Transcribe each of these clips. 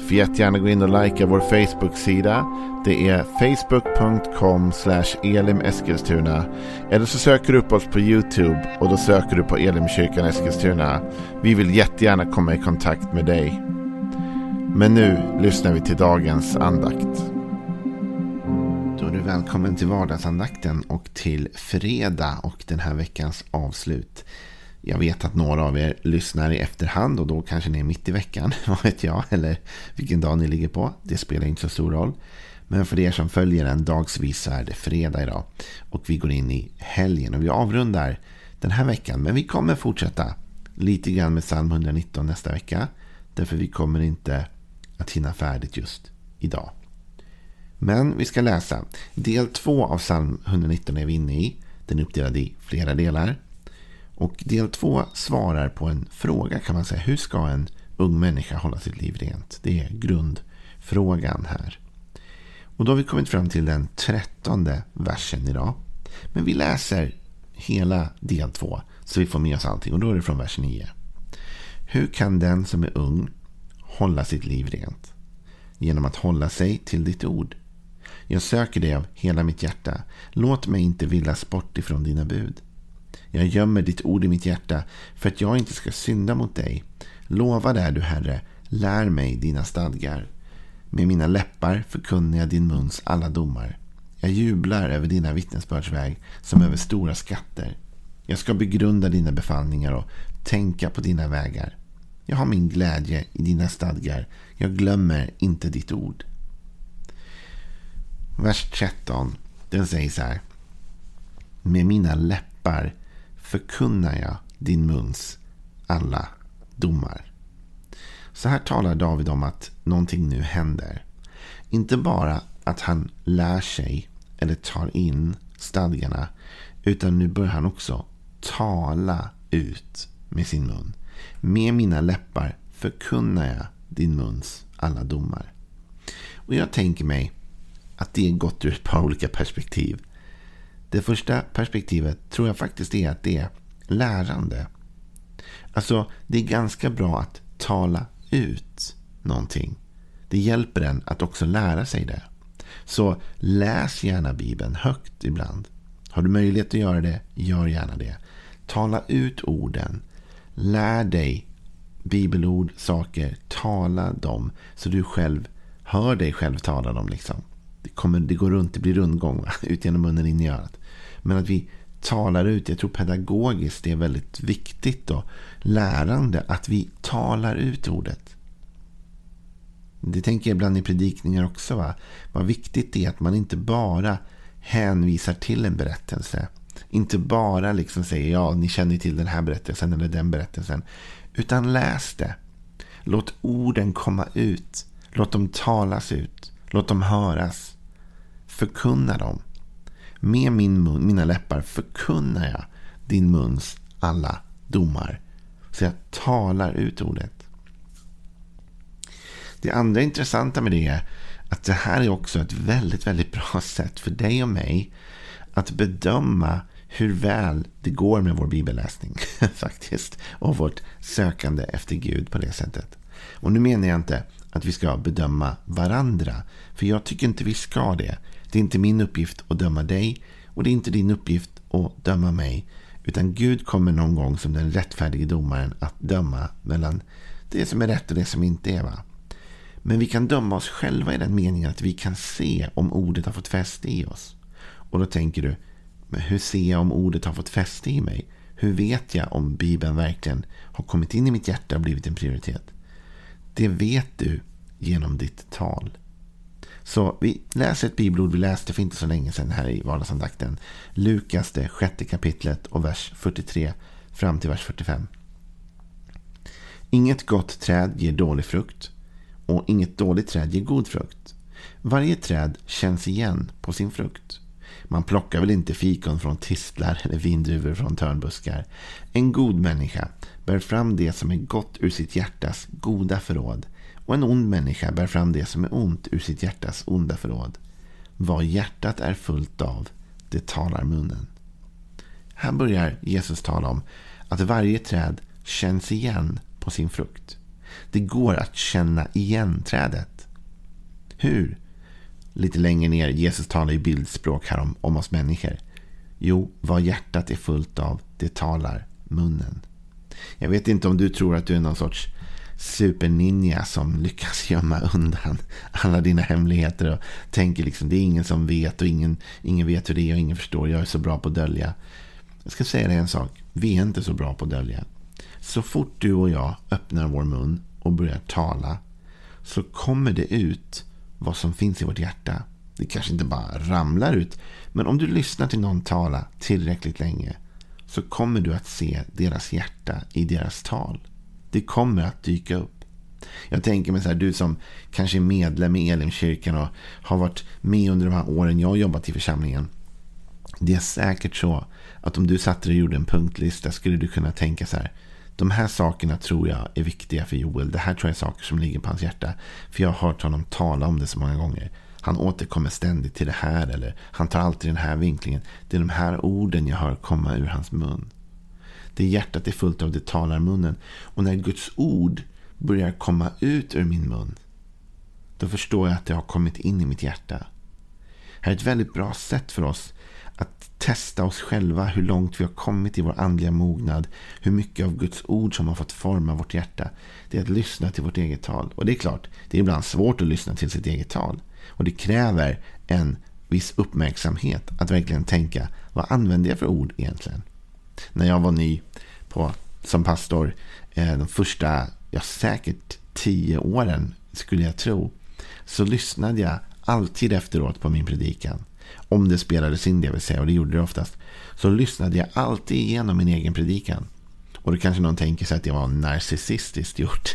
Får jättegärna gå in och likea vår Facebook-sida. Det är facebook.com elimeskilstuna. Eller så söker du upp oss på YouTube och då söker du på Elimkyrkan Eskilstuna. Vi vill jättegärna komma i kontakt med dig. Men nu lyssnar vi till dagens andakt. Då är du välkommen till vardagsandakten och till fredag och den här veckans avslut. Jag vet att några av er lyssnar i efterhand och då kanske ni är mitt i veckan. Vad vet jag? Eller vilken dag ni ligger på. Det spelar inte så stor roll. Men för er som följer en dagsvis så är det fredag idag. Och vi går in i helgen och vi avrundar den här veckan. Men vi kommer fortsätta lite grann med psalm 119 nästa vecka. Därför vi kommer inte att hinna färdigt just idag. Men vi ska läsa. Del 2 av psalm 119 är vi inne i. Den är uppdelad i flera delar. Och del två svarar på en fråga kan man säga. Hur ska en ung människa hålla sitt liv rent? Det är grundfrågan här. Och då har vi kommit fram till den trettonde versen idag. Men vi läser hela del två så vi får med oss allting. Och då är det från vers 9. Hur kan den som är ung hålla sitt liv rent? Genom att hålla sig till ditt ord. Jag söker dig av hela mitt hjärta. Låt mig inte villas bort ifrån dina bud. Jag gömmer ditt ord i mitt hjärta för att jag inte ska synda mot dig. Lova är du, Herre, lär mig dina stadgar. Med mina läppar förkunnar jag din muns alla domar. Jag jublar över dina vittnesbördsväg som över stora skatter. Jag ska begrunda dina befallningar och tänka på dina vägar. Jag har min glädje i dina stadgar. Jag glömmer inte ditt ord. Vers 13. Den säger så här. Med mina läppar förkunnar jag din muns alla domar. Så här talar David om att någonting nu händer. Inte bara att han lär sig eller tar in stadgarna. Utan nu börjar han också tala ut med sin mun. Med mina läppar förkunnar jag din muns alla domar. Och jag tänker mig att det är gott ur ett par olika perspektiv. Det första perspektivet tror jag faktiskt är att det är lärande. Alltså, det är ganska bra att tala ut någonting. Det hjälper en att också lära sig det. Så läs gärna Bibeln högt ibland. Har du möjlighet att göra det, gör gärna det. Tala ut orden. Lär dig bibelord, saker. Tala dem så du själv hör dig själv tala dem. Liksom. Det, kommer, det går runt, det blir rundgång va? ut genom munnen in i örat. Men att vi talar ut, jag tror pedagogiskt det är väldigt viktigt då. lärande att vi talar ut ordet. Det tänker jag ibland i predikningar också. Va? Vad viktigt det är att man inte bara hänvisar till en berättelse. Inte bara liksom säger ja, ni känner till den här berättelsen eller den berättelsen. Utan läs det. Låt orden komma ut. Låt dem talas ut. Låt dem höras. Förkunna dem. Med min mun, mina läppar förkunnar jag din muns alla domar. Så jag talar ut ordet. Det andra intressanta med det är att det här är också ett väldigt, väldigt bra sätt för dig och mig att bedöma hur väl det går med vår bibelläsning faktiskt. Och vårt sökande efter Gud på det sättet. Och nu menar jag inte att vi ska bedöma varandra. För jag tycker inte vi ska det. Det är inte min uppgift att döma dig och det är inte din uppgift att döma mig. Utan Gud kommer någon gång som den rättfärdige domaren att döma mellan det som är rätt och det som inte är. Va? Men vi kan döma oss själva i den meningen att vi kan se om ordet har fått fäste i oss. Och då tänker du, men hur ser jag om ordet har fått fäste i mig? Hur vet jag om Bibeln verkligen har kommit in i mitt hjärta och blivit en prioritet? Det vet du genom ditt tal. Så vi läser ett bibelord vi läste för inte så länge sedan här i vardagsandakten. Lukas det sjätte kapitlet och vers 43 fram till vers 45. Inget gott träd ger dålig frukt och inget dåligt träd ger god frukt. Varje träd känns igen på sin frukt. Man plockar väl inte fikon från tistlar eller vindruvor från törnbuskar. En god människa bär fram det som är gott ur sitt hjärtas goda förråd. Och en ond människa bär fram det som är ont ur sitt hjärtas onda förråd. Vad hjärtat är fullt av, det talar munnen. Här börjar Jesus tala om att varje träd känns igen på sin frukt. Det går att känna igen trädet. Hur? Lite längre ner, Jesus talar i bildspråk här om, om oss människor. Jo, vad hjärtat är fullt av, det talar munnen. Jag vet inte om du tror att du är någon sorts superninja som lyckas gömma undan alla dina hemligheter och tänker liksom det är ingen som vet och ingen, ingen vet hur det är och ingen förstår. Jag är så bra på att dölja. Jag ska säga dig en sak. Vi är inte så bra på att dölja. Så fort du och jag öppnar vår mun och börjar tala så kommer det ut vad som finns i vårt hjärta. Det kanske inte bara ramlar ut. Men om du lyssnar till någon tala tillräckligt länge så kommer du att se deras hjärta i deras tal. Det kommer att dyka upp. Jag tänker mig så här, du som kanske är medlem i Elimkyrkan och har varit med under de här åren jag har jobbat i församlingen. Det är säkert så att om du satte dig och gjorde en punktlista skulle du kunna tänka så här. De här sakerna tror jag är viktiga för Joel. Det här tror jag är saker som ligger på hans hjärta. För jag har hört honom tala om det så många gånger. Han återkommer ständigt till det här. Eller han tar alltid den här vinklingen. Det är de här orden jag hör komma ur hans mun. Det hjärtat är fullt av, det talar munnen. Och när Guds ord börjar komma ut ur min mun. Då förstår jag att det har kommit in i mitt hjärta. Här är ett väldigt bra sätt för oss att testa oss själva hur långt vi har kommit i vår andliga mognad. Hur mycket av Guds ord som har fått forma vårt hjärta. Det är att lyssna till vårt eget tal. Och det är klart, det är ibland svårt att lyssna till sitt eget tal. Och det kräver en viss uppmärksamhet att verkligen tänka, vad använder jag för ord egentligen? När jag var ny på, som pastor, eh, de första, ja säkert tio åren skulle jag tro, så lyssnade jag alltid efteråt på min predikan. Om det spelades in det vill säga, och det gjorde det oftast. Så lyssnade jag alltid igenom min egen predikan. Och då kanske någon tänker sig att det var narcissistiskt gjort.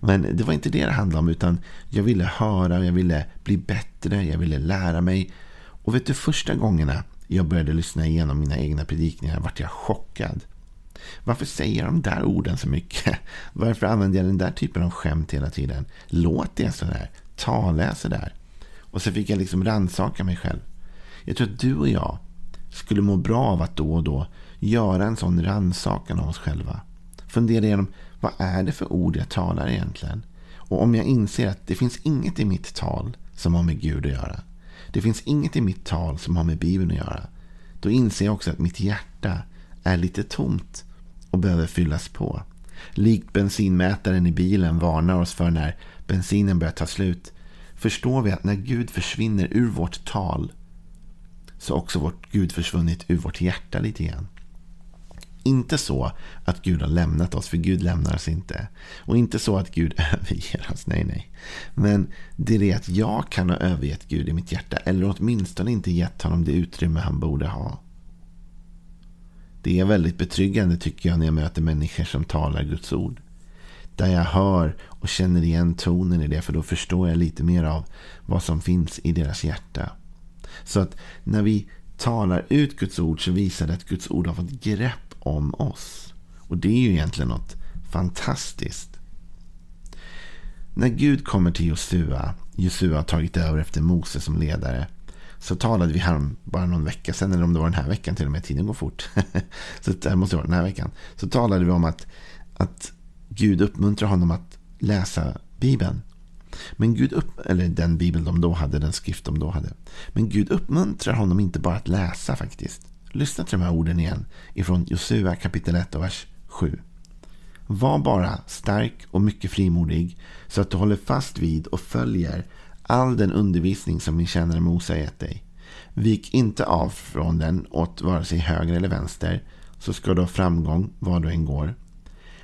Men det var inte det det handlade om. Utan jag ville höra, jag ville bli bättre, jag ville lära mig. Och vet du, första gångerna jag började lyssna igenom mina egna predikningar vart jag chockad. Varför säger jag de där orden så mycket? Varför använder jag den där typen av skämt hela tiden? Låter jag sådär? Talar jag sådär? Och så fick jag liksom rannsaka mig själv. Jag tror att du och jag skulle må bra av att då och då göra en sån rannsakan av oss själva. Fundera igenom, vad är det för ord jag talar egentligen? Och om jag inser att det finns inget i mitt tal som har med Gud att göra. Det finns inget i mitt tal som har med Bibeln att göra. Då inser jag också att mitt hjärta är lite tomt och behöver fyllas på. Likt bensinmätaren i bilen varnar oss för när bensinen börjar ta slut förstår vi att när Gud försvinner ur vårt tal så har också vårt Gud försvunnit ur vårt hjärta lite grann. Inte så att Gud har lämnat oss, för Gud lämnar oss inte. Och inte så att Gud överger oss, nej nej. Men det är det att jag kan ha övergett Gud i mitt hjärta, eller åtminstone inte gett honom det utrymme han borde ha. Det är väldigt betryggande tycker jag när jag möter människor som talar Guds ord. Där jag hör och känner igen tonen i det, för då förstår jag lite mer av vad som finns i deras hjärta. Så att när vi talar ut Guds ord så visar det att Guds ord har fått grepp om oss. Och det är ju egentligen något fantastiskt. När Gud kommer till Josua, Josua har tagit över efter Mose som ledare, så talade vi här bara någon vecka sedan, eller om det var den här veckan till och med, tiden går fort. så det måste vara den här veckan. Så talade vi om att, att Gud uppmuntrar honom att läsa Bibeln. Men Gud upp, eller den bibel de då hade, den skrift de då hade. Men Gud uppmuntrar honom inte bara att läsa faktiskt. Lyssna till de här orden igen ifrån Josua kapitel 1 och vers 7. Var bara stark och mycket frimodig så att du håller fast vid och följer all den undervisning som min tjänare Mose gett dig. Vik inte av från den åt vare sig höger eller vänster så ska du ha framgång var du än går.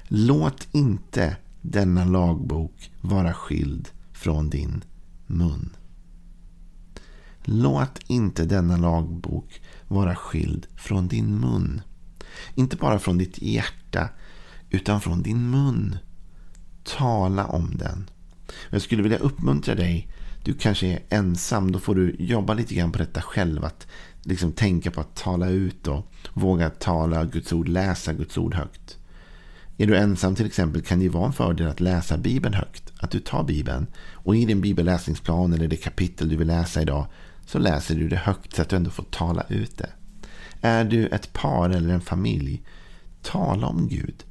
Låt inte denna lagbok vara skild från din mun. Låt inte denna lagbok vara skild från din mun. Inte bara från ditt hjärta, utan från din mun. Tala om den. Jag skulle vilja uppmuntra dig du kanske är ensam. Då får du jobba lite grann på detta själv. Att liksom tänka på att tala ut och våga tala Guds ord, läsa Guds ord högt. Är du ensam till exempel kan det vara en fördel att läsa Bibeln högt. Att du tar Bibeln och i din bibelläsningsplan eller det kapitel du vill läsa idag så läser du det högt så att du ändå får tala ut det. Är du ett par eller en familj, tala om Gud.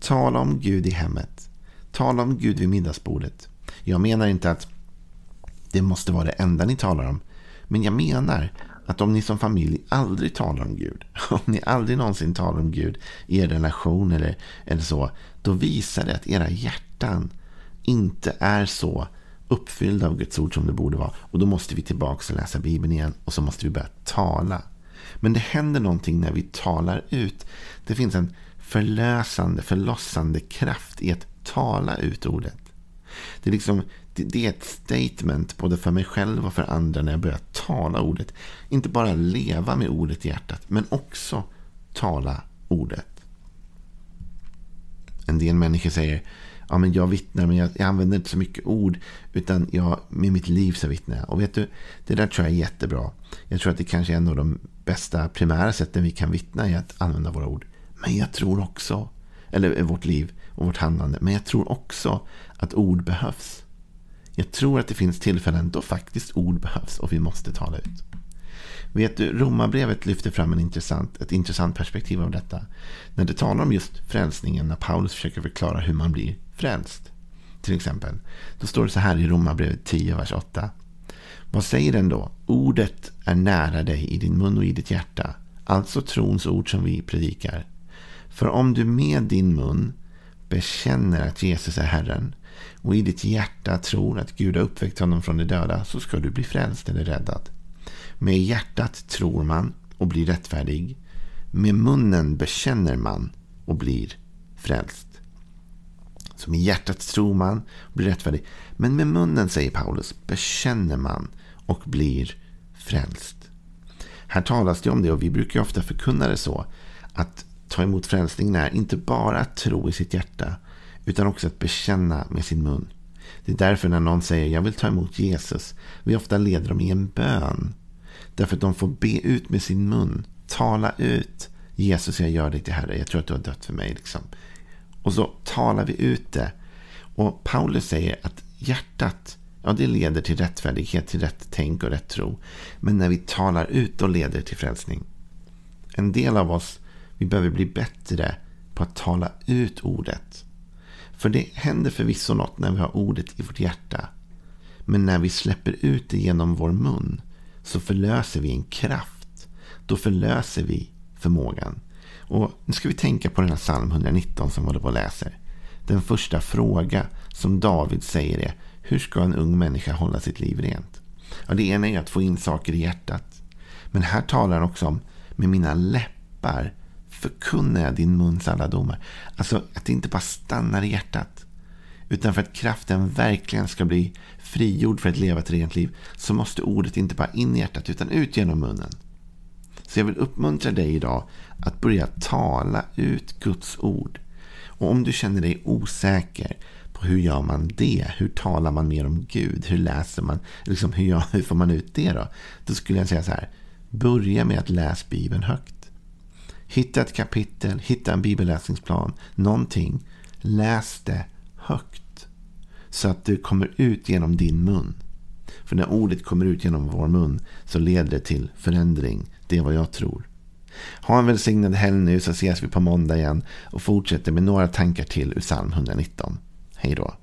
Tala om Gud i hemmet. Tala om Gud vid middagsbordet. Jag menar inte att det måste vara det enda ni talar om. Men jag menar att om ni som familj aldrig talar om Gud, om ni aldrig någonsin talar om Gud i er relation eller, eller så, då visar det att era hjärtan inte är så uppfyllda av Guds ord som det borde vara. Och då måste vi tillbaka och läsa Bibeln igen och så måste vi börja tala. Men det händer någonting när vi talar ut. Det finns en förlösande, förlossande kraft i att tala ut ordet. Det är, liksom, det är ett statement både för mig själv och för andra när jag börjar tala ordet. Inte bara leva med ordet i hjärtat, men också tala ordet. En del människor säger ja, men jag vittnar men jag, jag, använder inte så mycket ord. Utan jag, med mitt liv så vittnar jag. Och vet du, det där tror jag är jättebra. Jag tror att det kanske är en av de bästa primära sätten vi kan vittna i att använda våra ord. Men jag tror också, eller vårt liv och vårt handlande. Men jag tror också att ord behövs. Jag tror att det finns tillfällen då faktiskt ord behövs och vi måste tala ut. Vet du, Romarbrevet lyfter fram en intressant, ett intressant perspektiv av detta. När det talar om just frälsningen, när Paulus försöker förklara hur man blir frälst. Till exempel. Då står det så här i Romarbrevet 10, vers 8. Vad säger den då? Ordet är nära dig i din mun och i ditt hjärta. Alltså trons ord som vi predikar. För om du med din mun bekänner att Jesus är Herren och i ditt hjärta tror att Gud har uppväckt honom från de döda så ska du bli frälst eller räddad. Med hjärtat tror man och blir rättfärdig. Med munnen bekänner man och blir frälst. Så med hjärtat tror man och blir rättfärdig. Men med munnen, säger Paulus, bekänner man och blir frälst. Här talas det om det och vi brukar ofta förkunna det så. Att ta emot frälsningen är inte bara att tro i sitt hjärta utan också att bekänna med sin mun. Det är därför när någon säger jag vill ta emot Jesus vi ofta leder dem i en bön. Därför att de får be ut med sin mun. Tala ut. Jesus, jag gör dig till Herre. Jag tror att du har dött för mig. Liksom. Och så talar vi ut det. Och Paulus säger att hjärtat, ja det leder till rättfärdighet, till rätt tänk och rätt tro. Men när vi talar ut, då leder det till frälsning. En del av oss, vi behöver bli bättre på att tala ut ordet. För det händer förvisso något när vi har ordet i vårt hjärta. Men när vi släpper ut det genom vår mun så förlöser vi en kraft. Då förlöser vi förmågan. Och nu ska vi tänka på den här psalm 119 som vi håller på och läser. Den första fråga som David säger är hur ska en ung människa hålla sitt liv rent? Ja, det ena är att få in saker i hjärtat. Men här talar han också om med mina läppar förkunnar jag din muns alla domar. Alltså att det inte bara stannar i hjärtat. Utan för att kraften verkligen ska bli frigjord för att leva ett rent liv så måste ordet inte bara in i hjärtat utan ut genom munnen. Så jag vill uppmuntra dig idag att börja tala ut Guds ord. Och om du känner dig osäker på hur gör man det? Hur talar man mer om Gud? Hur läser man? Liksom hur, gör, hur får man ut det då? Då skulle jag säga så här. Börja med att läsa Bibeln högt. Hitta ett kapitel, hitta en bibelläsningsplan, någonting. Läs det högt. Så att det kommer ut genom din mun. För när ordet kommer ut genom vår mun så leder det till förändring. Det är vad jag tror. Ha en välsignad helg nu så ses vi på måndag igen och fortsätter med några tankar till ur psalm 119. Hej då.